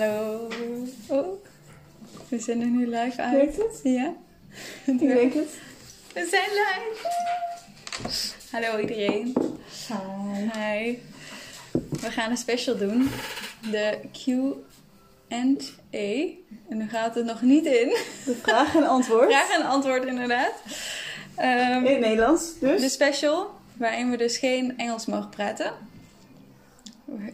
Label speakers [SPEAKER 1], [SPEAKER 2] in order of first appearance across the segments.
[SPEAKER 1] Hallo. Oh, we zijn er nu live uit.
[SPEAKER 2] Werkt het?
[SPEAKER 1] Ja.
[SPEAKER 2] Ik denk het.
[SPEAKER 1] We zijn live. Hallo iedereen.
[SPEAKER 2] Hi.
[SPEAKER 1] Hi. We gaan een special doen. De Q&A. En nu gaat het nog niet in.
[SPEAKER 2] De vraag en antwoord.
[SPEAKER 1] Vraag en antwoord inderdaad. Ehm,
[SPEAKER 2] In het Nederlands, dus.
[SPEAKER 1] de special, waarin we dus geen Engels mogen praten.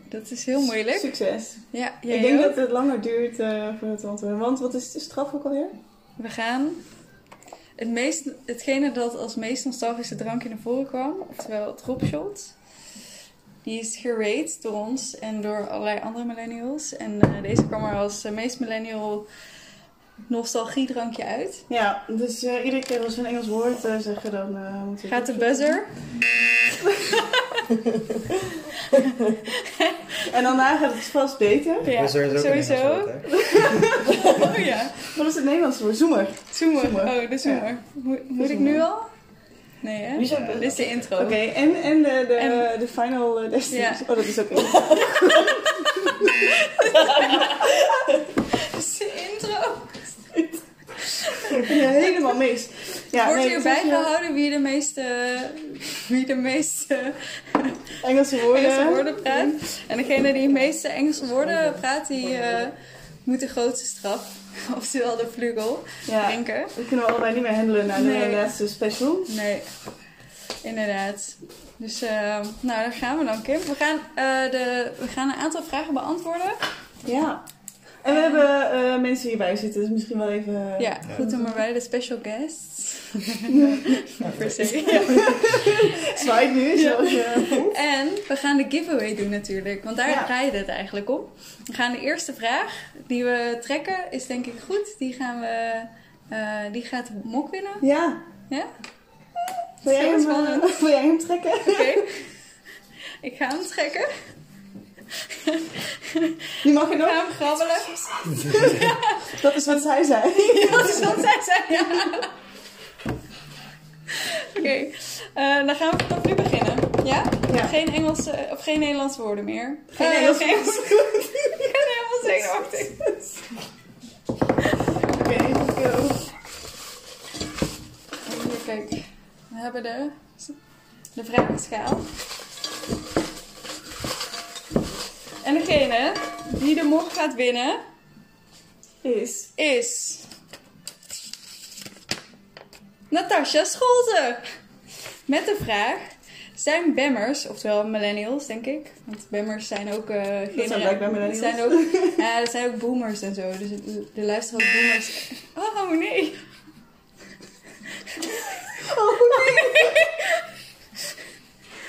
[SPEAKER 1] Dat is heel moeilijk.
[SPEAKER 2] Succes.
[SPEAKER 1] Ja, jij
[SPEAKER 2] ik denk
[SPEAKER 1] ook?
[SPEAKER 2] dat het langer duurt uh, voor het antwoorden. Want wat is de straf ook alweer?
[SPEAKER 1] We gaan het meest, hetgene dat als meest nostalgische drankje naar voren kwam, oftewel het dropshot. Die is gerate door ons en door allerlei andere millennials. En uh, deze kwam er als uh, meest millennial nostalgiedrankje uit.
[SPEAKER 2] Ja, dus uh, iedere keer als we een Engels woord zeggen, dan moet je...
[SPEAKER 1] Gaat de buzzer.
[SPEAKER 2] en daarna gaat het vast beter.
[SPEAKER 1] Ja, sowieso. oh ja.
[SPEAKER 2] Wat is het Nederlands woord? Zoemer.
[SPEAKER 1] Zoemer. Zoemer. Oh, de zoemer. Ja. Mo moet ik nu al? Nee, hè?
[SPEAKER 2] Wie zou...
[SPEAKER 1] Dit is de intro.
[SPEAKER 2] Oké, okay, en, en de, de, en... de final destination. Ja. Oh, dat is ook intro.
[SPEAKER 1] dat is de intro.
[SPEAKER 2] Ja, helemaal mis. Ja,
[SPEAKER 1] Wordt
[SPEAKER 2] nee,
[SPEAKER 1] hierbij gehouden wie de meeste, wie de meeste
[SPEAKER 2] Engelse woorden,
[SPEAKER 1] Engelse woorden praat. En degene die de meeste Engelse woorden praat, die uh, moet de grootste straf, oftewel de vlugel,
[SPEAKER 2] ja. Dat kunnen we allebei niet meer handelen naar nee. de laatste special.
[SPEAKER 1] Nee, inderdaad. Dus uh, nou, daar gaan we dan, Kim. We gaan, uh, de, we gaan een aantal vragen beantwoorden.
[SPEAKER 2] Ja. En we hebben uh, mensen hierbij zitten, dus misschien wel even...
[SPEAKER 1] Ja, ja. goed om erbij, de special guests.
[SPEAKER 2] per se. Zwaait nu, zoals je
[SPEAKER 1] En we gaan de giveaway doen natuurlijk, want daar ja. draait het eigenlijk om. We gaan de eerste vraag die we trekken, is denk ik goed. Die gaan we... Uh, die gaat de mok winnen.
[SPEAKER 2] Ja.
[SPEAKER 1] Ja?
[SPEAKER 2] Wil jij, hem, uh, wil jij hem trekken?
[SPEAKER 1] Oké. Okay. Ik ga hem trekken.
[SPEAKER 2] Die mag je nog?
[SPEAKER 1] Ik ga hem grabbelen.
[SPEAKER 2] dat is wat zij zei.
[SPEAKER 1] dat is wat zij zei, ja. Oké, okay. uh, dan gaan we vanaf nu beginnen. Ja?
[SPEAKER 2] ja.
[SPEAKER 1] Geen Engelse, of geen Nederlandse woorden meer.
[SPEAKER 2] Geen uh, Engelse
[SPEAKER 1] woorden. Ik ben helemaal zenuwachtig.
[SPEAKER 2] Oké, go.
[SPEAKER 1] Hier, kijk. We hebben de, de vragenschaal. En degene die de mok gaat winnen
[SPEAKER 2] is.
[SPEAKER 1] is. Natasja Scholte. Met de vraag: zijn bammers, oftewel millennials, denk ik. Want bammers zijn ook. Uh,
[SPEAKER 2] zijn blijkbaar millennials.
[SPEAKER 1] Zijn ook, ja, dat zijn ook boomers en zo. Dus de, luisteren ook boomers. Oh nee.
[SPEAKER 2] Oh nee.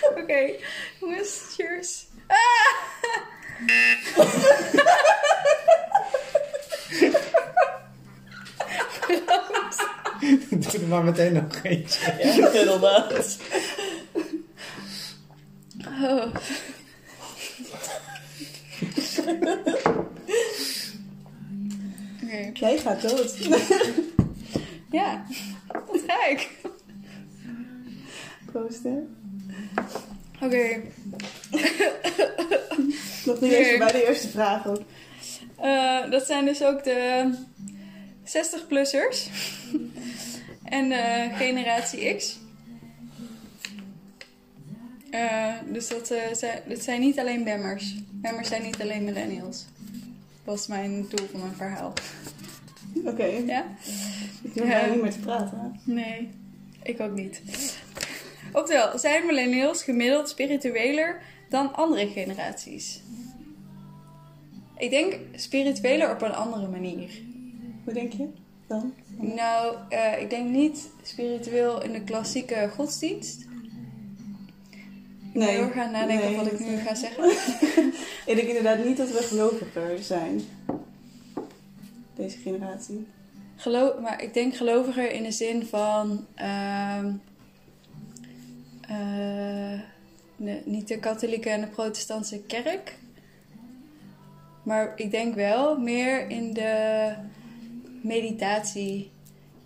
[SPEAKER 1] Oké, okay. jongens, cheers.
[SPEAKER 3] Doe er maar meteen nog eentje.
[SPEAKER 2] Ja, inderdaad.
[SPEAKER 1] Oh. Okay.
[SPEAKER 2] Jij gaat dood.
[SPEAKER 1] ja, dat ga ik.
[SPEAKER 2] Proost, hè?
[SPEAKER 1] Oké. Okay.
[SPEAKER 2] Nog niet eens bij de eerste vraag ook.
[SPEAKER 1] Uh, dat zijn dus ook de 60-plussers en de generatie X. Uh, dus dat, uh, zijn, dat zijn niet alleen bammers. Bammers zijn niet alleen millennials. Dat was mijn doel van mijn verhaal.
[SPEAKER 2] Oké. Okay.
[SPEAKER 1] Ja?
[SPEAKER 2] Ik hoef uh, niet meer te praten.
[SPEAKER 1] Nee, ik ook niet. Oftewel, zijn millennials gemiddeld spiritueler dan andere generaties? Ik denk spiritueler op een andere manier.
[SPEAKER 2] Hoe denk je dan?
[SPEAKER 1] Nou, uh, ik denk niet spiritueel in de klassieke godsdienst. Ik
[SPEAKER 2] nee.
[SPEAKER 1] moet gaan nadenken
[SPEAKER 2] nee,
[SPEAKER 1] wat ik nu ga zeggen.
[SPEAKER 2] ik denk inderdaad niet dat we geloviger zijn. Deze generatie.
[SPEAKER 1] Geloof, maar ik denk geloviger in de zin van... Uh, uh, de, niet de katholieke en de protestantse kerk. Maar ik denk wel meer in de meditatie.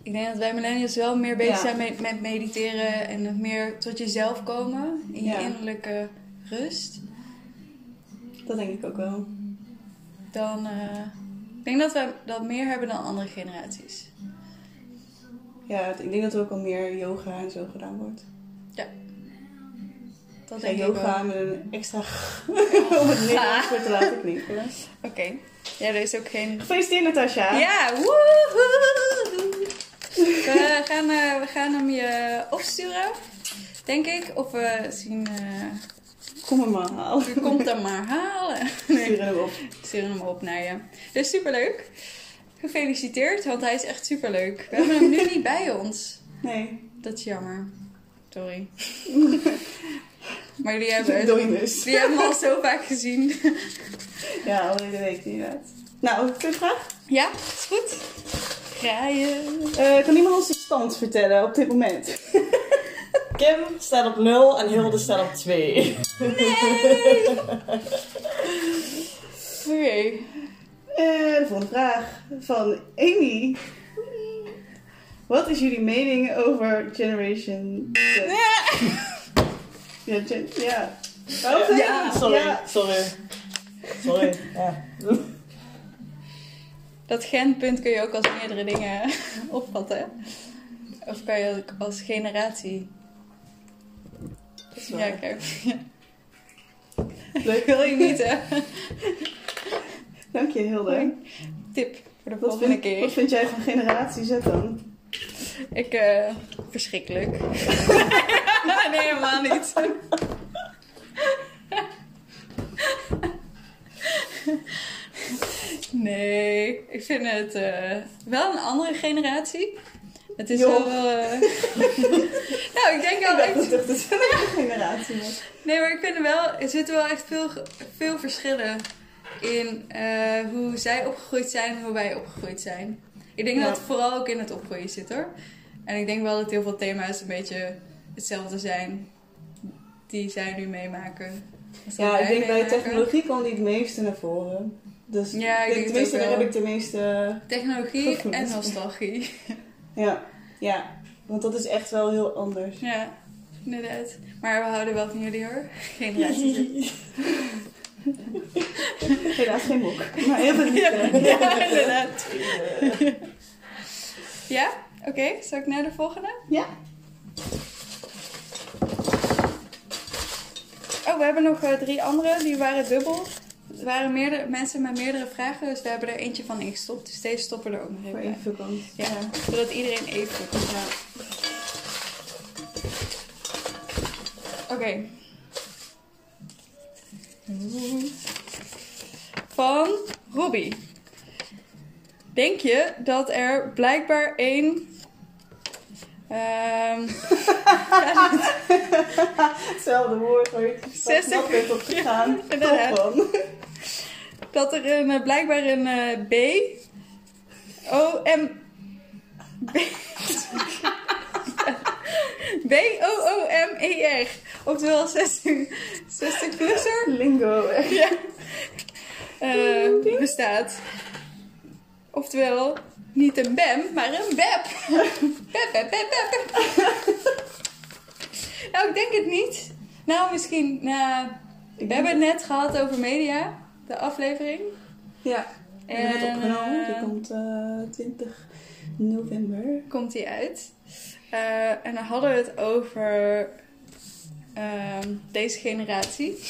[SPEAKER 1] Ik denk dat wij millennials wel meer bezig
[SPEAKER 2] Ja.
[SPEAKER 1] zijn met, met mediteren en meer tot jezelf komen. In je
[SPEAKER 2] Ja.
[SPEAKER 1] innerlijke rust.
[SPEAKER 2] Dat denk ik ook wel.
[SPEAKER 1] dan... eh, ik denk dat we dat meer hebben dan andere generaties.
[SPEAKER 2] Ja, ik denk dat er ook al meer yoga en zo gedaan wordt.
[SPEAKER 1] Dat denk
[SPEAKER 2] yoga met een extra om het Nederlands voor te laten klinken.
[SPEAKER 1] Oké. Ja, er is ook geen...
[SPEAKER 2] Gefeliciteerd Natasja.
[SPEAKER 1] Ja, woehoe! We gaan, we gaan hem je opsturen, denk ik. Of we zien...
[SPEAKER 2] Kom hem maar halen.
[SPEAKER 1] je komt hem maar halen.
[SPEAKER 2] Stuur hem op.
[SPEAKER 1] sturen hem op naar je. Dus superleuk. Gefeliciteerd, want hij is echt superleuk. We hebben hem nu niet bij ons.
[SPEAKER 2] Nee.
[SPEAKER 1] Dat is jammer. Sorry. Maar jullie hebben,
[SPEAKER 2] Doimus.
[SPEAKER 1] jullie hebben al zo vaak gezien.
[SPEAKER 2] Ja, al hele week inderdaad. Nou, vraag.
[SPEAKER 1] Ja, is goed. Graaien.
[SPEAKER 2] Eh kan iemand ons de stand vertellen op dit moment?
[SPEAKER 4] Kim staat op 0 en Hilde staat op 2.
[SPEAKER 1] Oké.
[SPEAKER 2] Eh, de volgende vraag van Amy. Wat is jullie mening over Generation Z? Ja, ja. Oh,
[SPEAKER 4] Ja, sorry.
[SPEAKER 2] Ja.
[SPEAKER 4] Sorry. Sorry. Ja.
[SPEAKER 1] Dat genpunt kun je ook als meerdere dingen opvatten. Of kan je ook als generatie. Ja, kijk.
[SPEAKER 2] Leuk.
[SPEAKER 1] Wil je niet, hè?
[SPEAKER 2] Dank je, Hilde.
[SPEAKER 1] Tip voor de
[SPEAKER 2] Wat
[SPEAKER 1] volgende
[SPEAKER 2] vind,
[SPEAKER 1] keer.
[SPEAKER 2] wat vind jij van Generatie Z dan?
[SPEAKER 1] Ik, eh, verschrikkelijk. nee, helemaal niet. nee, ik vind het eh, wel een andere generatie. Het is wel... eh, nou, ik denk
[SPEAKER 2] Ik
[SPEAKER 1] wel
[SPEAKER 2] dacht
[SPEAKER 1] echt...
[SPEAKER 2] dat het echt een generatie.
[SPEAKER 1] Nee, maar ik vind er wel... Er zitten wel echt veel, veel verschillen in eh, hoe zij opgegroeid zijn en hoe wij opgegroeid zijn. Ik denk
[SPEAKER 2] Ja.
[SPEAKER 1] dat het vooral ook in het opgroeien zit, hoor. En ik denk wel dat heel veel thema's een beetje hetzelfde zijn die zij nu meemaken.
[SPEAKER 2] Ja, ik denk bij technologie kwam die het meeste naar voren. Dus
[SPEAKER 1] Ja, ik denk
[SPEAKER 2] tenminste, daar heb ik de meeste...
[SPEAKER 1] Technologie en nostalgie.
[SPEAKER 2] Ja, ja. Want dat is echt wel heel anders.
[SPEAKER 1] ja, inderdaad. Maar we houden wel van jullie, hoor. Generatie.
[SPEAKER 2] Helaas geen mok. Maar heel veel
[SPEAKER 1] ja, inderdaad. Ja? Oké, zal ik naar de volgende?
[SPEAKER 2] Ja.
[SPEAKER 1] Oh, we hebben nog eh, drie andere. Die waren dubbel. Er waren meerdere mensen met meerdere vragen, dus we hebben er eentje van ingestopt. Dus deze stoppen we er ook nog
[SPEAKER 2] Voor
[SPEAKER 1] even
[SPEAKER 2] één
[SPEAKER 1] bij.
[SPEAKER 2] vakant.
[SPEAKER 1] Ja, zodat iedereen even...
[SPEAKER 2] Ja.
[SPEAKER 1] Oké. Van Robbie. Denk je dat er blijkbaar één... ehm,
[SPEAKER 2] Hetzelfde woord waar je
[SPEAKER 1] Zestig.
[SPEAKER 2] snap bent op gegaan.
[SPEAKER 1] Ja, dat er een, eh, blijkbaar een eh, B... O, M... B... B-O-O-M-E-R. Oftewel 60, 60 plusser
[SPEAKER 2] Lingo. echt.
[SPEAKER 1] ja. eh, bestaat. Oftewel, niet een BEM, maar een BEP. Bep, bep, bep, bep. nou, ik denk het niet. Nou, misschien... Nou, we hebben het net gehad over media, de aflevering.
[SPEAKER 2] Ja. We hebben het
[SPEAKER 1] En,
[SPEAKER 2] opgenomen. Die
[SPEAKER 1] eh,
[SPEAKER 2] komt eh 20 november.
[SPEAKER 1] komt die uit. Eh, en dan hadden we het over ehm, deze generatie.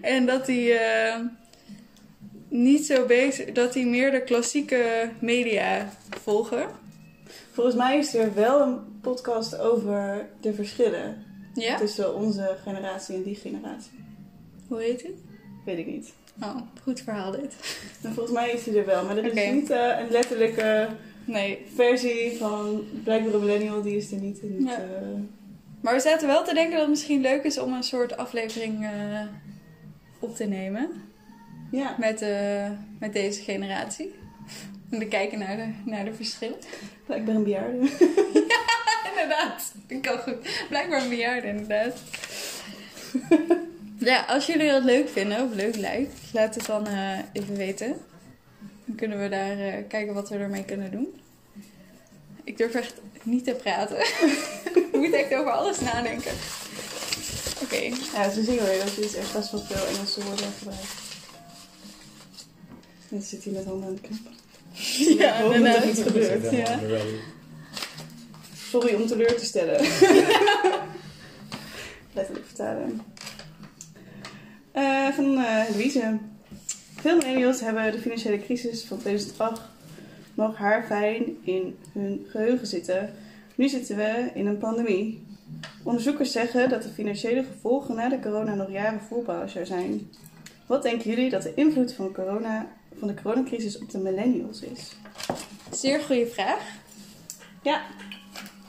[SPEAKER 1] en dat die niet zo bezig, dat die meer de klassieke media volgen.
[SPEAKER 2] Volgens mij is er wel een podcast over de verschillen
[SPEAKER 1] Ja?
[SPEAKER 2] tussen onze generatie en die generatie.
[SPEAKER 1] Hoe heet het?
[SPEAKER 2] Weet ik niet.
[SPEAKER 1] Oh, goed verhaal dit.
[SPEAKER 2] Maar volgens mij is die er wel. Maar er is niet eh, een letterlijke
[SPEAKER 1] Nee.
[SPEAKER 2] versie van een Millennial. Die is er niet in.
[SPEAKER 1] Ja.
[SPEAKER 2] het, eh,
[SPEAKER 1] Maar we zaten wel te denken dat het misschien leuk is om een soort aflevering eh, op te nemen.
[SPEAKER 2] Ja.
[SPEAKER 1] met, eh, met deze generatie. En te kijken naar de, naar de verschillen.
[SPEAKER 2] Blijkbaar een bejaarde.
[SPEAKER 1] inderdaad. Ik kan goed. Blijkbaar een bejaarde, inderdaad. ja, als jullie dat leuk vinden of leuk lijkt, laat het dan eh, even weten. Dan kunnen we daar eh, kijken wat we ermee kunnen doen. Ik durf echt niet te praten. Ik moet echt over alles nadenken. Oké.
[SPEAKER 2] Ja, ze zien wel dat je dus echt best wel veel Engelse woorden gebruikt. Mensen zitten hier met handen aan de knop.
[SPEAKER 1] Ja,
[SPEAKER 2] dat er iets gebeurt. Ja. Sorry om teleur te stellen. Letterlijk vertalen. Eh, van eh Louise. Veel millennials hebben de financiële crisis van 2008 nog haarfijn in hun geheugen zitten. Nu zitten we in een pandemie. Onderzoekers zeggen dat de financiële gevolgen na de corona nog jaren voelbaar zou zijn. Wat denken jullie dat de invloed van, corona, van de coronacrisis op de millennials is?
[SPEAKER 1] Zeer goede vraag.
[SPEAKER 2] Ja,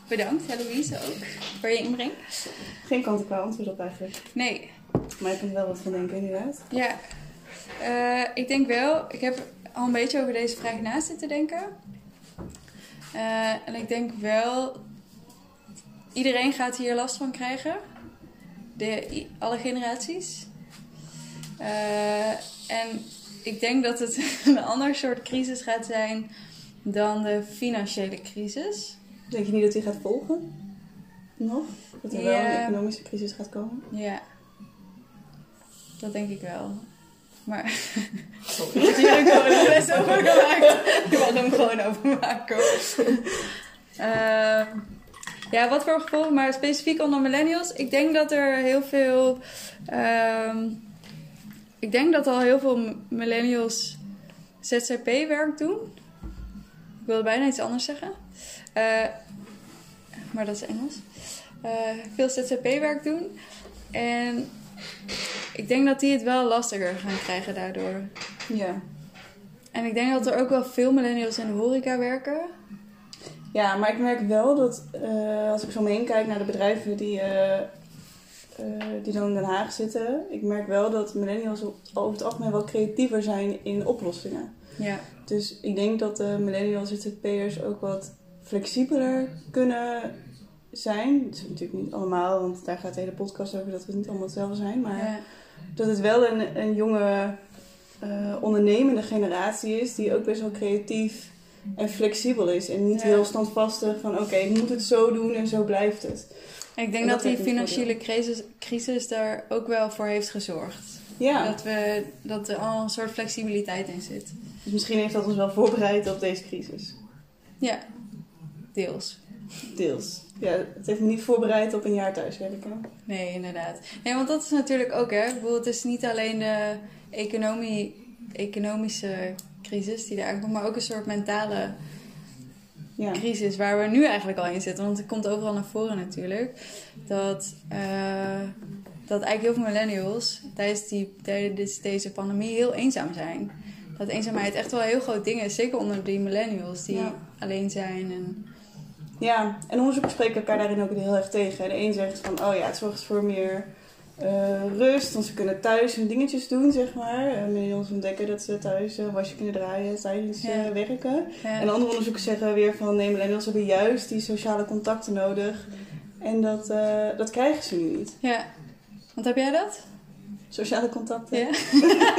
[SPEAKER 1] Bedankt, Eloïse ook, voor je inbreng.
[SPEAKER 2] geen kant-en-klaar antwoord op eigenlijk.
[SPEAKER 1] Nee,
[SPEAKER 2] Maar je kunt er wel wat van denken inderdaad.
[SPEAKER 1] ja. Eh, ik denk wel, ik heb al een beetje over deze vraag na zitten denken. Eh, en ik denk wel, iedereen gaat hier last van krijgen. De, alle generaties. Eh, en ik denk dat het een ander soort crisis gaat zijn dan de financiële crisis.
[SPEAKER 2] Denk je niet dat die gaat volgen? Nog? Dat er wel een economische crisis gaat komen?
[SPEAKER 1] Ja, dat denk ik wel. Maar
[SPEAKER 4] Sorry.
[SPEAKER 1] ik heb hier een over gemaakt. Ik wil hem gewoon overmaken. Ehm ja, wat voor gevolgen, maar specifiek onder millennials. Ik denk dat er heel veel. ehm, ik denk dat al heel veel millennials ZZP-werk doen. Ik wilde bijna iets anders zeggen. Eh, maar dat is Engels. Eh, veel ZZP-werk doen. En ik denk dat die het wel lastiger gaan krijgen daardoor.
[SPEAKER 2] Ja.
[SPEAKER 1] En ik denk dat er ook wel veel millennials in de horeca werken.
[SPEAKER 2] Ja, maar ik merk wel dat eh, als ik zo om me heen kijk naar de bedrijven die, eh, die dan in Den Haag zitten, ik merk wel dat millennials over het algemeen wel creatiever zijn in oplossingen.
[SPEAKER 1] Ja.
[SPEAKER 2] Dus ik denk dat de millennials ZZP'ers ook wat flexibeler kunnen zijn. Dat is natuurlijk niet allemaal, want daar gaat de hele podcast over dat we niet allemaal hetzelfde zijn. Maar
[SPEAKER 1] ja.
[SPEAKER 2] dat het wel een, een jonge eh, ondernemende generatie is die ook best wel creatief en flexibel is. En niet
[SPEAKER 1] Ja.
[SPEAKER 2] heel standvastig van oké, ik moet het zo doen en zo blijft het.
[SPEAKER 1] Ik denk
[SPEAKER 2] En
[SPEAKER 1] dat,
[SPEAKER 2] dat
[SPEAKER 1] die financiële crisis, crisis daar ook wel voor heeft gezorgd.
[SPEAKER 2] Ja,
[SPEAKER 1] Dat, we, dat er al een soort flexibiliteit in zit.
[SPEAKER 2] dus misschien heeft dat ons wel voorbereid op deze crisis.
[SPEAKER 1] Ja, deels.
[SPEAKER 2] Deels. Ja, het heeft me niet voorbereid op een jaar thuiswerken.
[SPEAKER 1] Nee, inderdaad. Nee, want dat is natuurlijk ook, hè. Ik bedoel, het is niet alleen de economie, economische crisis die daar aankomt, maar ook een soort mentale
[SPEAKER 2] Ja.
[SPEAKER 1] crisis waar we nu eigenlijk al in zitten. Want het komt overal naar voren natuurlijk. Dat, eh, dat eigenlijk heel veel millennials tijdens, die, tijdens deze pandemie heel eenzaam zijn. Dat eenzaamheid echt wel een heel groot ding is. Zeker onder die millennials die
[SPEAKER 2] Ja.
[SPEAKER 1] alleen zijn. En,
[SPEAKER 2] Ja, en onderzoekers spreken elkaar daarin ook heel erg tegen. De een zegt van, oh ja, het zorgt voor meer eh, rust, want ze kunnen thuis hun dingetjes doen, zeg maar. Uh, millennials ontdekken dat ze thuis een wasje kunnen draaien tijdens eh,
[SPEAKER 1] Ja.
[SPEAKER 2] werken.
[SPEAKER 1] ja.
[SPEAKER 2] En andere onderzoekers zeggen weer van, nee, millennials hebben juist die sociale contacten nodig. En dat, eh, dat krijgen ze nu niet.
[SPEAKER 1] ja. Want heb jij dat?
[SPEAKER 2] Sociale contacten.
[SPEAKER 1] Ja.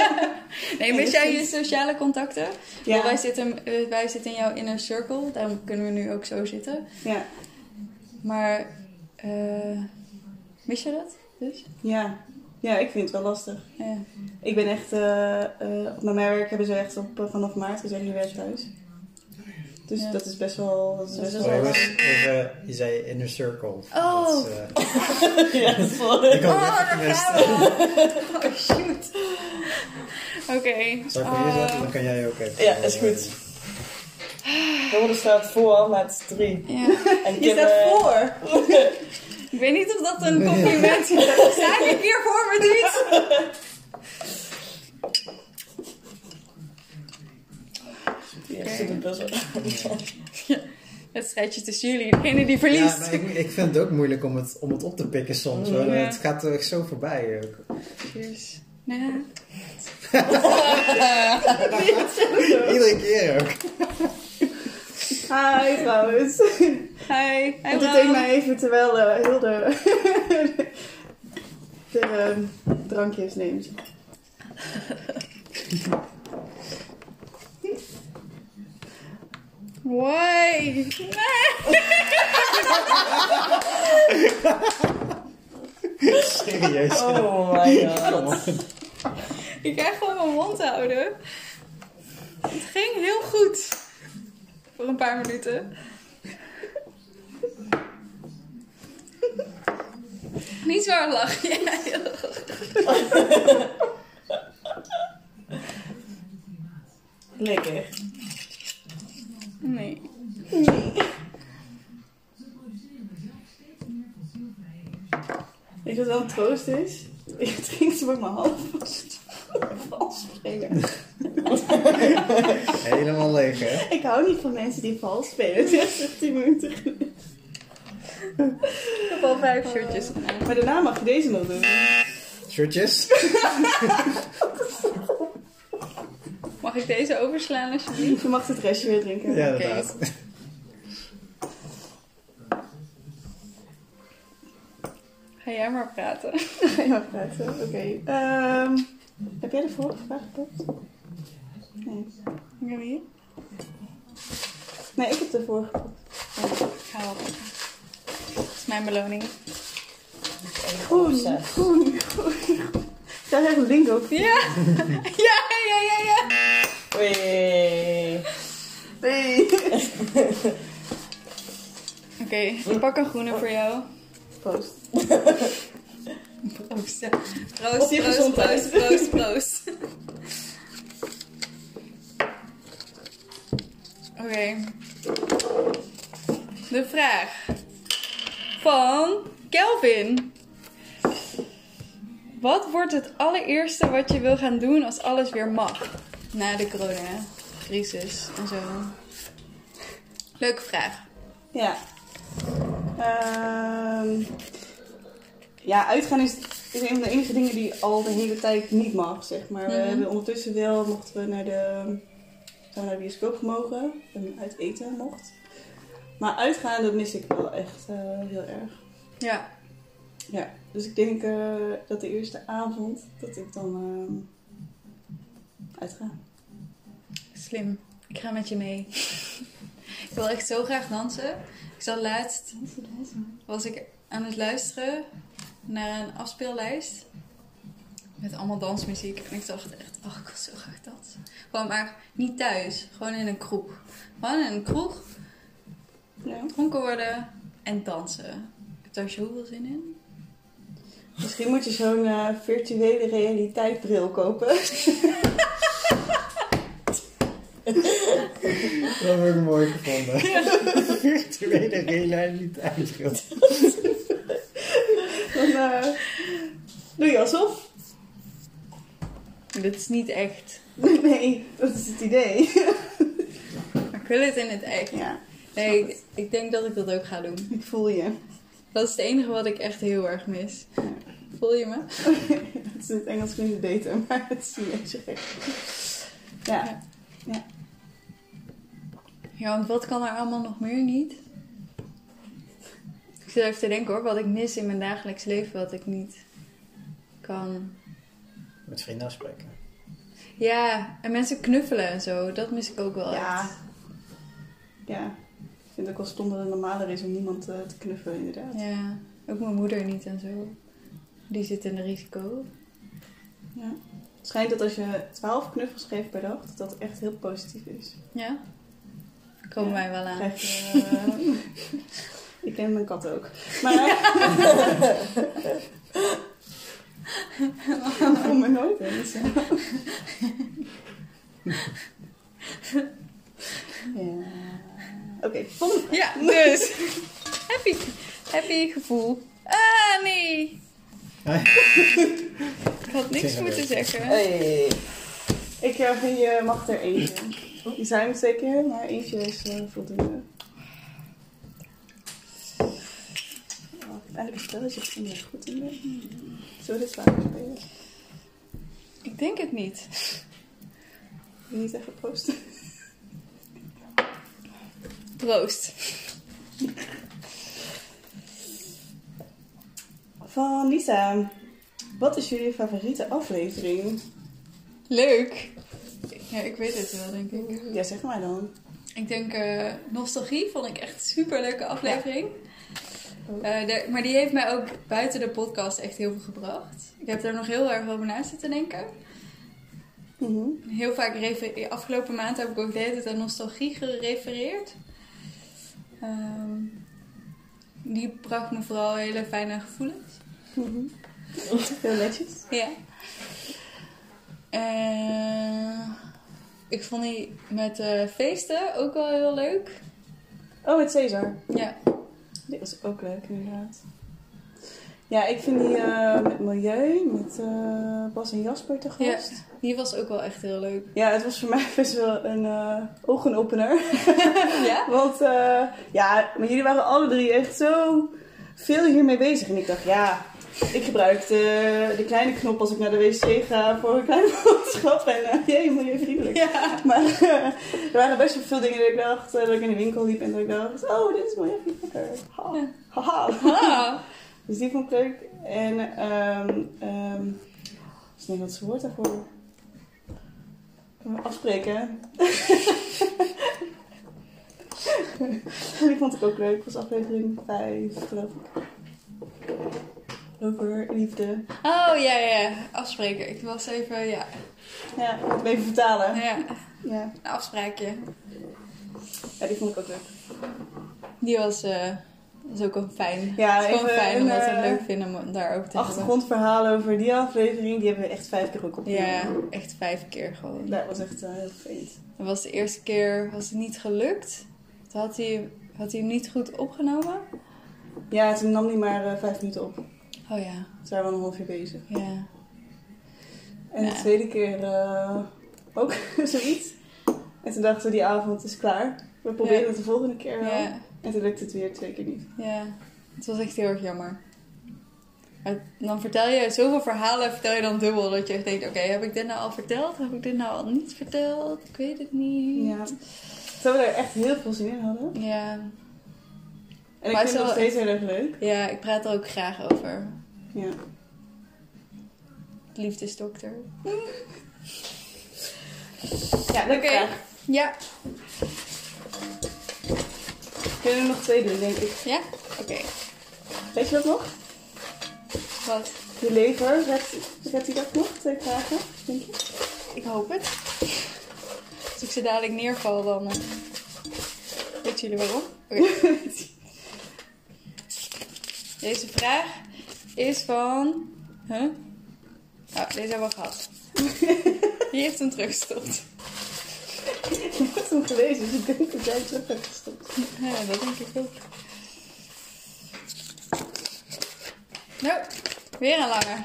[SPEAKER 1] nee, mis jij je sociale contacten?
[SPEAKER 2] Ja.
[SPEAKER 1] Ja. Wij, zitten, eh, wij zitten in jouw inner circle. Daarom kunnen we nu ook zo zitten.
[SPEAKER 2] Ja.
[SPEAKER 1] Maar eh, mis je dat dus?
[SPEAKER 2] Ja. ja, ik vind het wel lastig.
[SPEAKER 1] Ja.
[SPEAKER 2] Ik ben echt, eh, eh, op mijn werk hebben ze echt op, eh, vanaf maart gezegd, je werkt thuis. Dus
[SPEAKER 1] Ja.
[SPEAKER 2] dat is best wel, dat is best
[SPEAKER 1] wel
[SPEAKER 2] wel...
[SPEAKER 3] Wacht, even, je zei inner circle.
[SPEAKER 1] Oh.
[SPEAKER 3] Dat is, eh,
[SPEAKER 4] ja, sorry.
[SPEAKER 3] ik had
[SPEAKER 1] Oh,
[SPEAKER 3] gemist.
[SPEAKER 1] gaan we. Oh, shoot. Oké.
[SPEAKER 3] Zal ik voor je zetten? Dan kan jij ook even.
[SPEAKER 4] Ja, is goed. Hilde staat voor met drie.
[SPEAKER 1] ja.
[SPEAKER 4] En
[SPEAKER 2] Je staat
[SPEAKER 4] eh,
[SPEAKER 2] voor!
[SPEAKER 1] Ik weet niet of dat een compliment is. Sta ik hier voor me niet?
[SPEAKER 4] Ja, zit een buzzer.
[SPEAKER 1] Het strijdje tussen jullie, degene die
[SPEAKER 3] Ja,
[SPEAKER 1] verliest.
[SPEAKER 3] maar ik, ik vind het ook moeilijk om het, om het op te pikken soms. hoor.
[SPEAKER 1] Ja.
[SPEAKER 3] Het gaat er echt zo voorbij. ook.
[SPEAKER 1] Cheers. Ja.
[SPEAKER 3] Iedere keer ook.
[SPEAKER 2] Hi trouwens.
[SPEAKER 1] Hi. Hi,
[SPEAKER 2] Entertain
[SPEAKER 1] Bram.
[SPEAKER 2] mij even terwijl eh Hilde de eh, drankjes neemt.
[SPEAKER 1] Why? Nee.
[SPEAKER 3] Serieus.
[SPEAKER 4] Oh my god.
[SPEAKER 1] Ik krijg gewoon mijn mond te houden. Het ging heel goed. Voor een paar minuten. Niet zwaar lachen. Ja, heel goed.
[SPEAKER 2] Lekker.
[SPEAKER 1] Nee.
[SPEAKER 2] Weet je wat wel een troost is? Ik drink ze met mijn hand vast. Vals spelen.
[SPEAKER 3] Helemaal leeg, hè?
[SPEAKER 2] Ik hou niet van mensen die vals spelen. Het is echt 10 minuten geleden.
[SPEAKER 1] Ik heb al vijf shirtjes gedaan.
[SPEAKER 2] Maar daarna mag je deze nog doen.
[SPEAKER 3] Shirtjes?
[SPEAKER 1] Mag ik deze overslaan alsjeblieft?
[SPEAKER 2] Je mag het restje weer drinken.
[SPEAKER 3] Ja,
[SPEAKER 1] Oké.
[SPEAKER 3] inderdaad.
[SPEAKER 1] Ga jij maar praten.
[SPEAKER 2] Ga je maar praten. Oké. Ehm, heb jij de vorige vraag gepakt? Nee.
[SPEAKER 1] Ik heb hier.
[SPEAKER 2] Nee, ik heb de vorige gepakt.
[SPEAKER 1] Ik ga wel mijn beloning.
[SPEAKER 2] Groen, groen, groen. Daar heb ik een link ook.
[SPEAKER 1] Ja! Ja, ja, ja, ja!
[SPEAKER 4] Wee.
[SPEAKER 2] Nee.
[SPEAKER 1] Oké, ik pak een groene voor jou.
[SPEAKER 2] Post.
[SPEAKER 1] Proost. ja. Proost,
[SPEAKER 2] Op je
[SPEAKER 1] proost,
[SPEAKER 2] gezondheid.
[SPEAKER 1] proost, proost, proost. Oké. De vraag van Kelvin. Wat wordt het allereerste wat je wil gaan doen als alles weer mag? Na de corona-crisis en zo. Leuke vraag.
[SPEAKER 2] Ja. Ehm, ja, uitgaan is, is een van de enige dingen die al de hele tijd niet mag, zeg maar. We
[SPEAKER 1] Mhm.
[SPEAKER 2] hebben ondertussen wel, mochten we naar de, zijn we naar de bioscoop gemogen en uit eten mocht. Maar uitgaan, dat mis ik wel echt eh, heel erg.
[SPEAKER 1] Ja,
[SPEAKER 2] Ja, dus ik denk eh, dat de eerste avond, dat ik dan ehm, uitga.
[SPEAKER 1] slim. Ik ga met je mee. ik wil echt zo graag dansen. Ik zat laatst was ik aan het luisteren naar een afspeellijst. Met allemaal dansmuziek. En ik dacht echt, oh, ik wil zo graag dansen. Gewoon maar niet thuis. Gewoon in een kroeg. Gewoon in een kroeg.
[SPEAKER 2] Ja.
[SPEAKER 1] Dronken worden en dansen. Ik heb daar zoveel zin in.
[SPEAKER 2] Misschien moet je zo'n eh, virtuele realiteitbril kopen.
[SPEAKER 3] Dat heb ik mooi gevonden. Virtuele realiteit.
[SPEAKER 2] Dan eh, doe je alsof.
[SPEAKER 1] Dit is niet echt.
[SPEAKER 2] Nee, dat is het idee.
[SPEAKER 1] Maar ik wil het in het echt.
[SPEAKER 2] Ja,
[SPEAKER 1] Nee, ik, ik denk dat ik dat ook ga doen.
[SPEAKER 2] ik voel je.
[SPEAKER 1] Dat is het enige wat ik echt heel erg mis. Voel je me?
[SPEAKER 2] Het is in het Engels klinkt het beter, maar het is een beetje gek. Ja,
[SPEAKER 1] Ja, want wat kan er allemaal nog meer niet? Ik zit even te denken hoor, wat ik mis in mijn dagelijks leven, wat ik niet kan.
[SPEAKER 3] Met vrienden afspreken.
[SPEAKER 1] Ja, en mensen knuffelen en zo, dat mis ik ook wel
[SPEAKER 2] ja.
[SPEAKER 1] echt.
[SPEAKER 2] Ja, ik vind ook wel stom dat het normaler is om niemand eh, te knuffelen, inderdaad.
[SPEAKER 1] Ja, ook mijn moeder niet en zo. Die zit in de risico.
[SPEAKER 2] Ja. Het schijnt dat als je 12 knuffels geeft per dag, dat dat echt heel positief is.
[SPEAKER 1] Ja? Komen
[SPEAKER 2] Ja,
[SPEAKER 1] wij wel aan.
[SPEAKER 2] Krijg eh, ik ken mijn kat ook. Maar... Ik kom er nooit eens. Ja. Oké, volgende
[SPEAKER 1] Ja, dus. happy, happy gevoel. Ah, nee. Ik had niks moeten
[SPEAKER 3] maar.
[SPEAKER 1] zeggen.
[SPEAKER 4] Hey.
[SPEAKER 2] Ik uh, vind je mag er eentje. Die zijn er twee keer, maar eentje is eh, voldoende. Oh, ik heb eigenlijk spelletje waar ik goed in. Zullen we dit vaker spelen?
[SPEAKER 1] Ik denk het niet.
[SPEAKER 2] Niet even proosten?
[SPEAKER 1] Proost.
[SPEAKER 2] Van Lisa. Wat is jullie favoriete aflevering?
[SPEAKER 1] Leuk. Ja, ik weet het wel, denk ik.
[SPEAKER 2] Ja, zeg maar dan.
[SPEAKER 1] Ik denk, eh, Nostalgie vond ik echt een super leuke aflevering. Eh, de- maar die heeft mij ook buiten de podcast echt heel veel gebracht. Ik heb daar nog heel erg over na zitten denken.
[SPEAKER 2] Mhm.
[SPEAKER 1] Heel vaak, afgelopen maand heb ik ook de hele tijd aan nostalgie gerefereerd. Ehm, die bracht me vooral hele fijne gevoelens.
[SPEAKER 2] Mhm. Heel netjes.
[SPEAKER 1] Ja. Eh, ik vond die met eh, feesten ook wel heel leuk.
[SPEAKER 2] Oh, met Caesar.
[SPEAKER 1] Ja.
[SPEAKER 2] Dit was ook leuk, inderdaad. Ja, ik vind die eh, met Milieu, met Bas en Jasper te
[SPEAKER 1] Ja. Die was ook wel echt heel leuk.
[SPEAKER 2] Ja, het was voor mij best wel een eh, ogenopener.
[SPEAKER 1] Ja?
[SPEAKER 2] Want eh, ja, maar jullie waren alle drie echt zo veel hiermee bezig. En ik dacht, ja, ik gebruik de, de kleine knop als ik naar de wc ga voor een kleine boodschap. En uh, jee, milieuvriendelijk.
[SPEAKER 1] Ja.
[SPEAKER 2] Maar er waren best wel veel dingen dat ik dacht, dat ik in de winkel liep en dat ik dacht, oh, dit is milieuvriendelijker. Ha,
[SPEAKER 1] Ja.
[SPEAKER 2] haha.
[SPEAKER 1] Ah.
[SPEAKER 2] Dus die vond ik leuk. En, ehm ehm wat is Nederlands woord daarvoor? Afspreken. die vond ik ook leuk. was aflevering 5, geloof ik. Over liefde.
[SPEAKER 1] Oh ja, ja. Afspreken. Ik was even, ja.
[SPEAKER 2] Ja, ik moet hem even vertalen.
[SPEAKER 1] ja.
[SPEAKER 2] Ja.
[SPEAKER 1] Een afspraakje.
[SPEAKER 2] ja, die vond ik ook leuk.
[SPEAKER 1] Die was, eh is ook wel fijn.
[SPEAKER 2] Ja,
[SPEAKER 1] het is gewoon fijn
[SPEAKER 2] een,
[SPEAKER 1] omdat we het
[SPEAKER 2] eh,
[SPEAKER 1] leuk vinden om daar ook te.
[SPEAKER 2] Achtergrondverhalen over die aflevering, die hebben we echt vijf keer ook opgenomen.
[SPEAKER 1] Ja, echt vijf keer gewoon.
[SPEAKER 2] Dat was echt eh, heel vervelend.
[SPEAKER 1] Dat was de eerste keer was het niet gelukt. Toen had hij, had hij hem niet goed opgenomen.
[SPEAKER 2] Ja, toen nam hij maar eh, vijf minuten op.
[SPEAKER 1] Oh ja,
[SPEAKER 2] Toen waren we een half uur bezig.
[SPEAKER 1] ja.
[SPEAKER 2] En de tweede keer eh, ook zoiets. En toen dachten we, die avond is klaar. We proberen
[SPEAKER 1] Ja.
[SPEAKER 2] het de volgende keer wel.
[SPEAKER 1] Ja,
[SPEAKER 2] En toen lukte het weer twee keer niet.
[SPEAKER 1] ja. Het was echt heel erg jammer. Maar dan vertel je zoveel verhalen, vertel je dan dubbel. Dat je echt denkt, oké, heb ik dit nou al verteld? Heb ik dit nou al niet verteld? Ik weet het niet.
[SPEAKER 2] Ja. Terwijl we er echt heel veel zin in hadden.
[SPEAKER 1] Ja,
[SPEAKER 2] En ik
[SPEAKER 1] Maar
[SPEAKER 2] vind het nog steeds heel erg leuk.
[SPEAKER 1] ja ik praat er ook graag over.
[SPEAKER 2] Ja.
[SPEAKER 1] Liefdesdokter.
[SPEAKER 2] Ja, leuk.
[SPEAKER 1] Ja.
[SPEAKER 2] Kunnen er nog twee doen, denk ik.
[SPEAKER 1] Ja? Oké.
[SPEAKER 2] Weet je dat nog?
[SPEAKER 1] Wat?
[SPEAKER 2] Je lever, redt, hij dat nog? Twee vragen, denk je?
[SPEAKER 1] Ik hoop het. Als ik ze dadelijk neerval, dan... eh, Weten jullie waarom? Oké. Deze vraag is van... Huh? Nou, deze hebben we gehad. Wie heeft hem teruggestopt?
[SPEAKER 2] Je hebt hem gelezen, dus ik denk dat jij het terug hebt gestopt.
[SPEAKER 1] Ja, dat denk ik ook. Nou, weer een lange.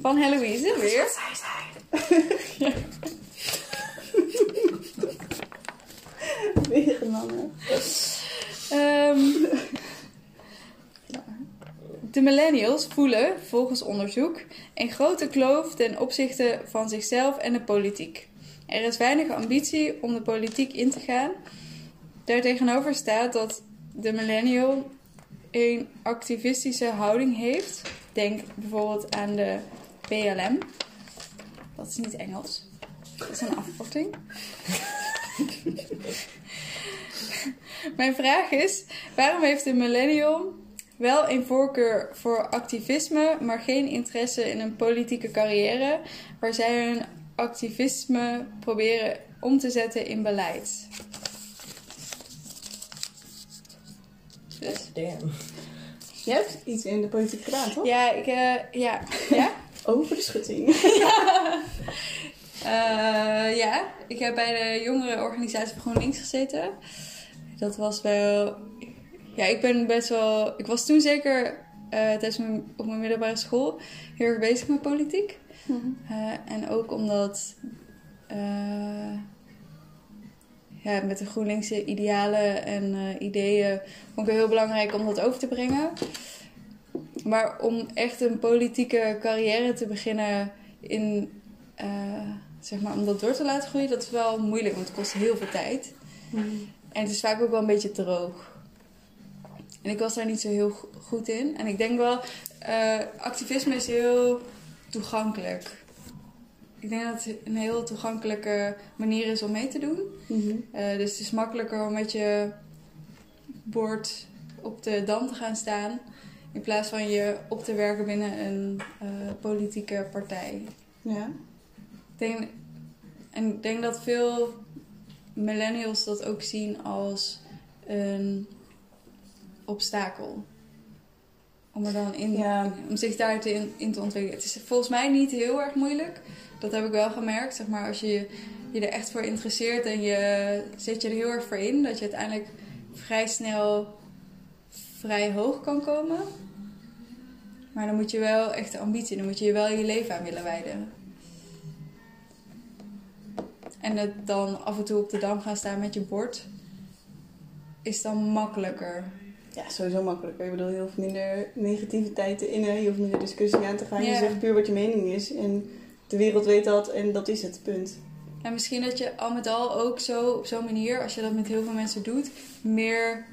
[SPEAKER 1] Van Heloïse, weer.
[SPEAKER 2] Weer een lange.
[SPEAKER 1] Ehm, de millennials voelen, volgens onderzoek, een grote kloof ten opzichte van zichzelf en de politiek. Er is weinig ambitie om de politiek in te gaan. Daartegenover staat dat de millennial een activistische houding heeft. Denk bijvoorbeeld aan de BLM. Dat is niet Engels. Dat is een afkorting. Mijn vraag is: waarom heeft de millennial wel een voorkeur voor activisme, maar geen interesse in een politieke carrière waar zij hun activisme proberen om te zetten in beleid? Dus,
[SPEAKER 4] Damn.
[SPEAKER 2] Je hebt iets in de politiek gedaan, toch?
[SPEAKER 1] ja, ik, eh, ja, ja.
[SPEAKER 2] Over de schutting.
[SPEAKER 1] Eh, ja, ik heb bij de jongerenorganisatie GroenLinks gezeten. Dat was wel. Ja, ik ben best wel. Ik was toen zeker tijdens mijn, op mijn middelbare school heel erg bezig met politiek. Eh, en ook omdat. eh, ja, met de GroenLinkse idealen en eh, ideeën vond ik het heel belangrijk om dat over te brengen. Maar om echt een politieke carrière te beginnen in eh, zeg maar, om dat door te laten groeien, dat is wel moeilijk, want het kost heel veel tijd. En het is vaak ook wel een beetje droog. En ik was daar niet zo heel go- goed in. En ik denk wel, eh, activisme is heel toegankelijk. Ik denk dat het een heel toegankelijke manier is om mee te doen.
[SPEAKER 2] Mhm.
[SPEAKER 1] Eh, dus het is makkelijker om met je bord op de dam te gaan staan. In plaats van je op te werken binnen een eh, politieke partij.
[SPEAKER 2] Ja.
[SPEAKER 1] Ik denk, en ik denk dat veel millennials dat ook zien als een obstakel. Om, er dan in,
[SPEAKER 2] Ja.
[SPEAKER 1] om zich daar te in, in te ontwikkelen. Het is volgens mij niet heel erg moeilijk. Dat heb ik wel gemerkt. Zeg maar, als je je er echt voor interesseert en je zet je er heel erg voor in, dat je uiteindelijk vrij snel vrij hoog kan komen. Maar dan moet je wel echt de ambitie, dan moet je je wel je leven aan willen wijden. En het dan af en toe op de dam gaan staan met je bord is dan makkelijker.
[SPEAKER 2] Ja, sowieso makkelijker. Ik bedoel, je hoeft minder negativiteit te innen. Je hoeft minder discussie aan te gaan. Je zegt puur wat je mening is. En de wereld weet dat en dat is het, punt.
[SPEAKER 1] En misschien dat je al met al ook zo op zo'n manier, als je dat met heel veel mensen doet, meer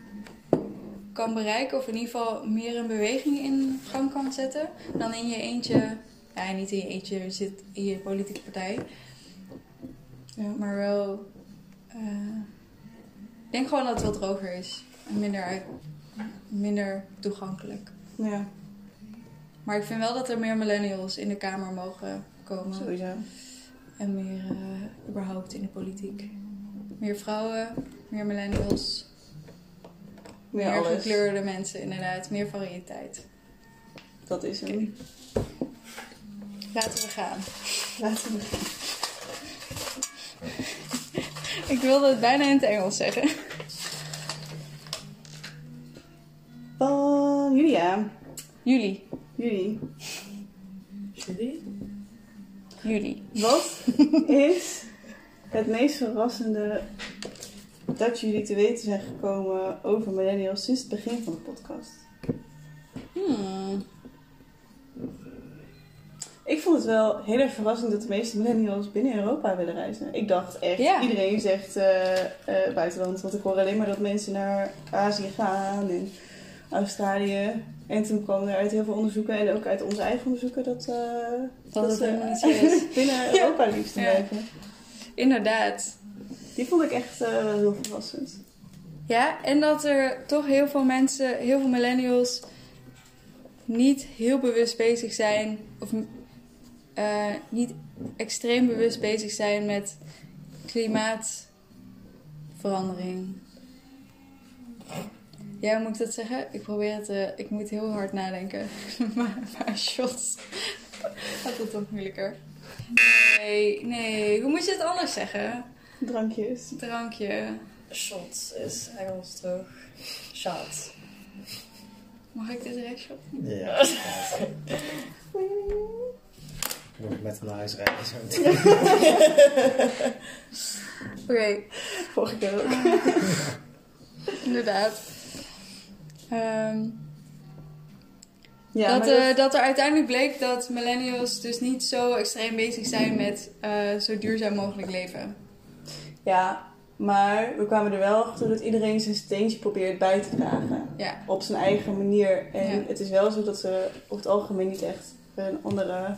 [SPEAKER 1] kan bereiken. Of in ieder geval meer een beweging in gang kan zetten. Dan in je eentje. Ja, niet in je eentje, je zit in je politieke partij.
[SPEAKER 2] Ja.
[SPEAKER 1] Maar wel. eh, ik denk gewoon dat het wat droger is. En minder, uit- minder toegankelijk.
[SPEAKER 2] Ja,
[SPEAKER 1] Maar ik vind wel dat er meer millennials in de Kamer mogen komen.
[SPEAKER 2] sowieso.
[SPEAKER 1] En meer eh, überhaupt in de politiek. Meer vrouwen, meer millennials,
[SPEAKER 2] Meer
[SPEAKER 1] meer
[SPEAKER 2] alles.
[SPEAKER 1] gekleurde mensen inderdaad, meer variëteit.
[SPEAKER 2] Dat is hem.
[SPEAKER 1] Laten we gaan.
[SPEAKER 2] Laten we beginnen.
[SPEAKER 1] Ik wilde het bijna in het Engels zeggen.
[SPEAKER 2] Julia.
[SPEAKER 1] Jullie.
[SPEAKER 2] Jullie.
[SPEAKER 4] Jullie?
[SPEAKER 1] Jullie.
[SPEAKER 2] Wat is het meest verrassende dat jullie te weten zijn gekomen over millennials sinds het begin van de podcast?
[SPEAKER 1] Hmm.
[SPEAKER 2] Ik vond het wel heel erg verrassend dat de meeste millennials binnen Europa willen reizen. Ik dacht echt,
[SPEAKER 1] Ja.
[SPEAKER 2] iedereen zegt eh, eh, buitenland. Want ik hoor alleen maar dat mensen naar Azië gaan en Australië. En toen kwamen er uit heel veel onderzoeken en ook uit onze eigen onderzoeken dat, eh,
[SPEAKER 1] Dat het
[SPEAKER 2] ze
[SPEAKER 1] helemaal niet zo is.
[SPEAKER 2] binnen Europa liefst
[SPEAKER 1] Ja.
[SPEAKER 2] blijven.
[SPEAKER 1] Inderdaad.
[SPEAKER 2] Die vond ik echt eh, heel verrassend.
[SPEAKER 1] Ja, en dat er toch heel veel mensen, heel veel millennials, niet heel bewust bezig zijn, of eh, niet extreem bewust bezig zijn met klimaatverandering. Ja, hoe moet ik dat zeggen? Ik probeer het, eh, ik moet heel hard nadenken. maar, maar shots gaat het toch moeilijker. Nee, nee, hoe moet je het anders zeggen?
[SPEAKER 2] Drankjes.
[SPEAKER 1] Drankje.
[SPEAKER 4] Shot is Engels toch? Shot.
[SPEAKER 1] Mag ik dit recht shot?
[SPEAKER 3] Ja. Moet ik met hem naar huis rijden zo.
[SPEAKER 1] Oké,
[SPEAKER 2] Vorige keer ook.
[SPEAKER 1] inderdaad. Ehm,
[SPEAKER 2] Ja,
[SPEAKER 1] dat, eh, dat er uiteindelijk bleek dat millennials dus niet zo extreem bezig zijn met eh, zo duurzaam mogelijk leven.
[SPEAKER 2] Ja, maar we kwamen er wel achter dat iedereen zijn steentje probeert bij te dragen.
[SPEAKER 1] Ja,
[SPEAKER 2] Op zijn eigen manier. En
[SPEAKER 1] Ja.
[SPEAKER 2] het is wel zo dat ze over het algemeen niet echt een andere...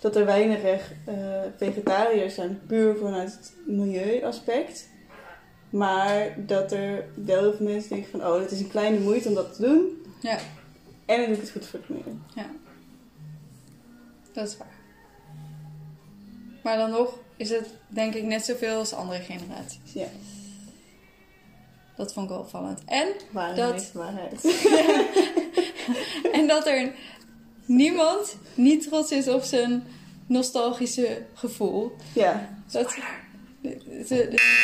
[SPEAKER 2] Dat er weinig eh, vegetariërs zijn, puur vanuit het milieuaspect. Maar dat er wel heel veel mensen denken van... Oh, het is een kleine moeite om dat te doen.
[SPEAKER 1] ja,
[SPEAKER 2] En dan doe ik het goed voor het milieu.
[SPEAKER 1] dat is waar. Maar dan nog is het denk ik net zoveel als andere generaties.
[SPEAKER 2] Ja,
[SPEAKER 1] Dat vond ik wel opvallend. En,
[SPEAKER 2] waarheid,
[SPEAKER 1] Dat-
[SPEAKER 2] waarheid.
[SPEAKER 1] en dat er niemand niet trots is op zijn nostalgische gevoel.
[SPEAKER 2] Ja,
[SPEAKER 1] Dat, de- de- de-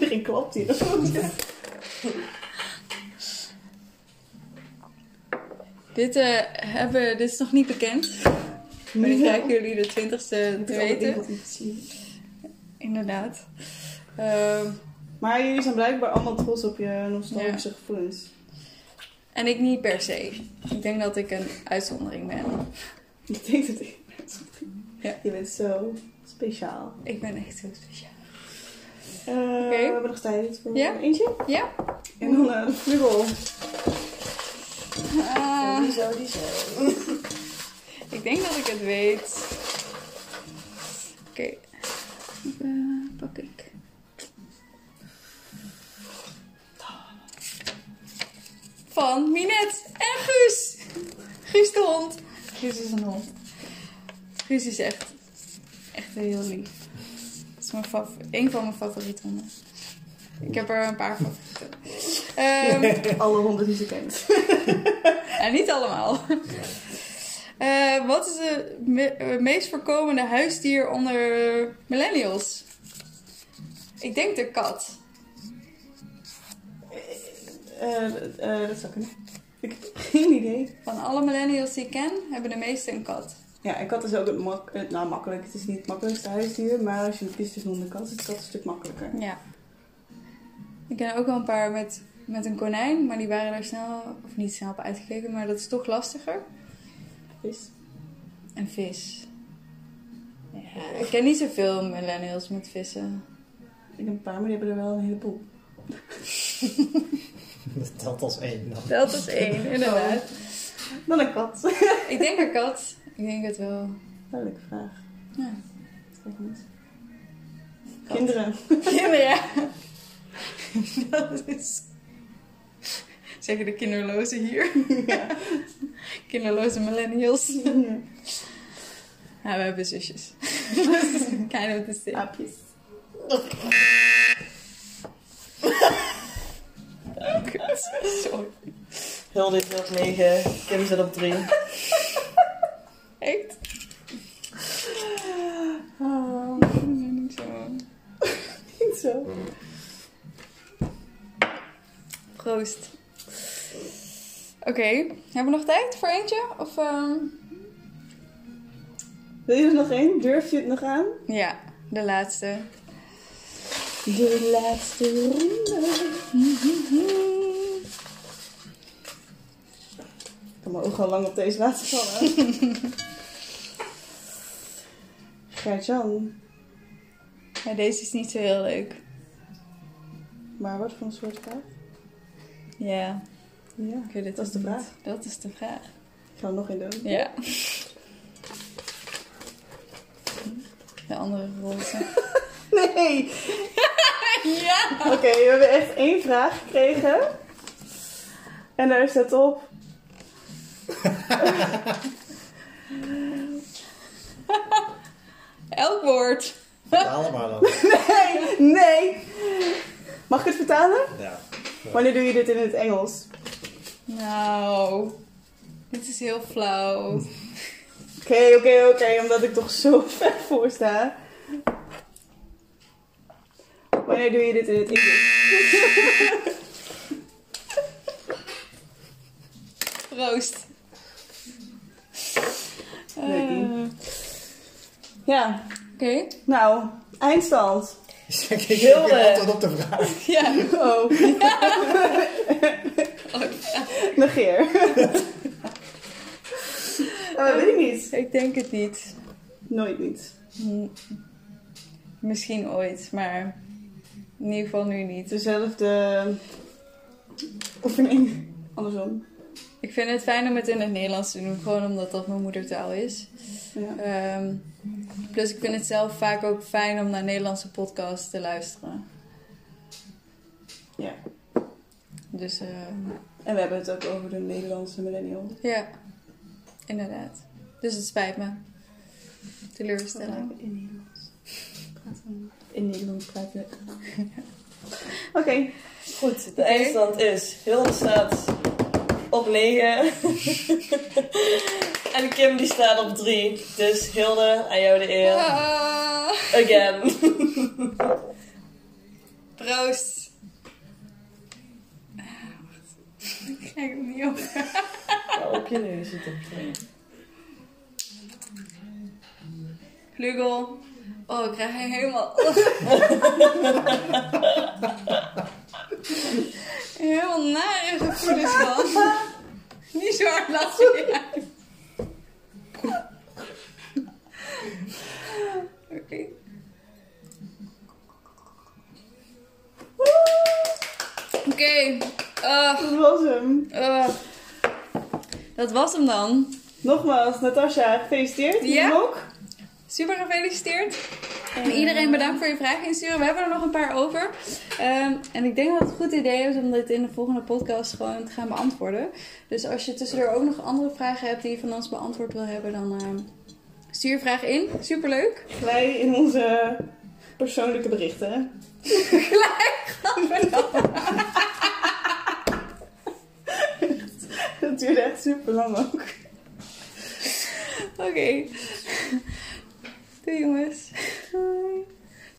[SPEAKER 2] iedereen klapt hier.
[SPEAKER 1] dit, eh, hebben, dit is nog niet bekend. Maar die krijgen jullie de 20ste te weten. Inderdaad. Ehm,
[SPEAKER 2] Maar jullie zijn blijkbaar allemaal trots op je nostalgische gevoelens.
[SPEAKER 1] en ik niet per se. Ik denk dat ik een uitzondering ben.
[SPEAKER 2] Ik denk dat ik...
[SPEAKER 1] Ja.
[SPEAKER 2] Je bent zo speciaal.
[SPEAKER 1] Ik ben echt heel speciaal.
[SPEAKER 2] Eh. We hebben nog tijd voor
[SPEAKER 1] Ja.
[SPEAKER 2] eentje.
[SPEAKER 1] Ja?
[SPEAKER 2] En dan eh, de vlugel.
[SPEAKER 4] Die zo, die zo.
[SPEAKER 1] ik denk dat ik het weet. Oké. Pak ik. van Minet en Guus. Guus de hond. Guus is een hond. Guus is echt, echt heel lief. Is mijn een van mijn favoriete honden. Ik heb er een paar favorieten. Ehm,
[SPEAKER 2] Alle honden die ze kent.
[SPEAKER 1] en niet allemaal. Eh, wat is de me- eh, meest voorkomende huisdier onder millennials? Ik denk de kat.
[SPEAKER 2] Eh, dat zou kunnen. Ik heb geen idee.
[SPEAKER 1] Van alle millennials die ik ken, hebben de meeste een kat.
[SPEAKER 2] Ja, en kat is ook het mak nou, makkelijk. Het is niet het makkelijkste huisdier, maar als je kiest tussen hond en kat, is de kat een stuk makkelijker.
[SPEAKER 1] Ja. Ik ken ook wel een paar met, met een konijn, maar die waren daar snel, of niet snel op uitgekeken, maar dat is toch lastiger.
[SPEAKER 2] Vis.
[SPEAKER 1] En vis. Ja, ik ken niet zoveel millennials met vissen.
[SPEAKER 2] Ik heb een paar, maar die hebben er wel een heleboel.
[SPEAKER 3] Dat telt als één dan.
[SPEAKER 1] Dat is één, inderdaad.
[SPEAKER 2] Dan een kat.
[SPEAKER 1] Ik denk een kat. Ik denk het wel.
[SPEAKER 2] Leuke vraag.
[SPEAKER 1] Ja.
[SPEAKER 2] Kijk eens.
[SPEAKER 1] Kat.
[SPEAKER 2] Kinderen.
[SPEAKER 1] Kinderen. Dat is... Zeggen de kinderloze hier.
[SPEAKER 2] ja.
[SPEAKER 1] Kinderloze millennials.
[SPEAKER 2] Ja.
[SPEAKER 1] Ja, we hebben zusjes. kind of the same. Kut. Sorry.
[SPEAKER 4] Hilde zit op 9, Kim zit op 3.
[SPEAKER 1] Echt?
[SPEAKER 2] Oh,
[SPEAKER 1] Niet zo.
[SPEAKER 2] niet zo.
[SPEAKER 1] Proost. Oké, hebben we nog tijd voor eentje? Of, ehm,
[SPEAKER 2] Wil je er nog één? Durf je het nog aan?
[SPEAKER 1] Ja, de laatste.
[SPEAKER 2] De laatste ronde. Ik kan mijn ogen al lang op deze laatste vallen. Gert-Jan,
[SPEAKER 1] Ja, deze is niet zo heel leuk.
[SPEAKER 2] maar wat voor een soort vraag?
[SPEAKER 1] Ja,
[SPEAKER 2] Ja,
[SPEAKER 1] ik weet het
[SPEAKER 2] dat is de vraag.
[SPEAKER 1] niet. Dat is de vraag.
[SPEAKER 2] Ik ga er nog in doen.
[SPEAKER 1] Ja. De andere roze.
[SPEAKER 2] Nee!
[SPEAKER 1] ja!
[SPEAKER 2] Oké, we hebben echt één vraag gekregen. En daar staat op.
[SPEAKER 1] Elk woord.
[SPEAKER 3] Vertaal maar dan.
[SPEAKER 2] Nee, nee! Mag ik het vertalen?
[SPEAKER 3] Ja.
[SPEAKER 2] Wanneer doe je dit in het Engels?
[SPEAKER 1] Nou, dit is heel flauw.
[SPEAKER 2] Oké, oké, oké, omdat ik toch zo ver voor sta. Wanneer doe je dit in het Engels?
[SPEAKER 1] Proost. Eh,
[SPEAKER 2] Ja,
[SPEAKER 1] Oké.
[SPEAKER 2] nou, eindstand.
[SPEAKER 3] Ik geen antwoord op de vraag.
[SPEAKER 1] Ja.
[SPEAKER 2] Oh,
[SPEAKER 1] Oh,
[SPEAKER 2] negeer. Oh, weet ik niet.
[SPEAKER 1] ik denk het niet.
[SPEAKER 2] Nooit niet.
[SPEAKER 1] Hm, Misschien ooit, maar in ieder geval nu niet.
[SPEAKER 2] Dezelfde oefening. Andersom.
[SPEAKER 1] Ik vind het fijn om het in het Nederlands te doen, gewoon omdat dat mijn moedertaal is.
[SPEAKER 2] Ja.
[SPEAKER 1] Ehm, plus ik vind het zelf vaak ook fijn om naar Nederlandse podcasts te luisteren.
[SPEAKER 2] ja.
[SPEAKER 1] Dus ehm,
[SPEAKER 2] En we hebben het ook over de Nederlandse millennial.
[SPEAKER 1] ja, inderdaad. Dus het spijt me. Teleurstelling.
[SPEAKER 2] In Nederlands. Praten. In Nederlands praten. Oké.
[SPEAKER 4] Goed, de eindstand is... Hilde staat op 9. en Kim die staat op 3. Dus Hilde, aan jou de eer.
[SPEAKER 1] Ah,
[SPEAKER 4] Again.
[SPEAKER 1] proost. Ah. Ik krijg hem niet op.
[SPEAKER 4] Nou, op je neus zit op 2.
[SPEAKER 1] Vlugel. Oh, ik krijg hem helemaal... helemaal nare gevoelens van. Niet zo hard lachen. Oké. Oké. Ah,
[SPEAKER 2] Dat was hem.
[SPEAKER 1] ah. Dat was hem dan.
[SPEAKER 2] Nogmaals, Natasja, gefeliciteerd.
[SPEAKER 1] Ja.
[SPEAKER 2] Ook.
[SPEAKER 1] Super gefeliciteerd. En iedereen bedankt voor je vragen insturen. We hebben er nog een paar over. Ehm, en ik denk dat het een goed idee is om dit in de volgende podcast gewoon te gaan beantwoorden. Dus als je tussendoor ook nog andere vragen hebt die je van ons beantwoord wil hebben, dan ehm, stuur je vraag in. Superleuk.
[SPEAKER 2] Wij in onze persoonlijke berichten. Dat duurde echt super lang ook.
[SPEAKER 1] Oké. Jongens. Hoi.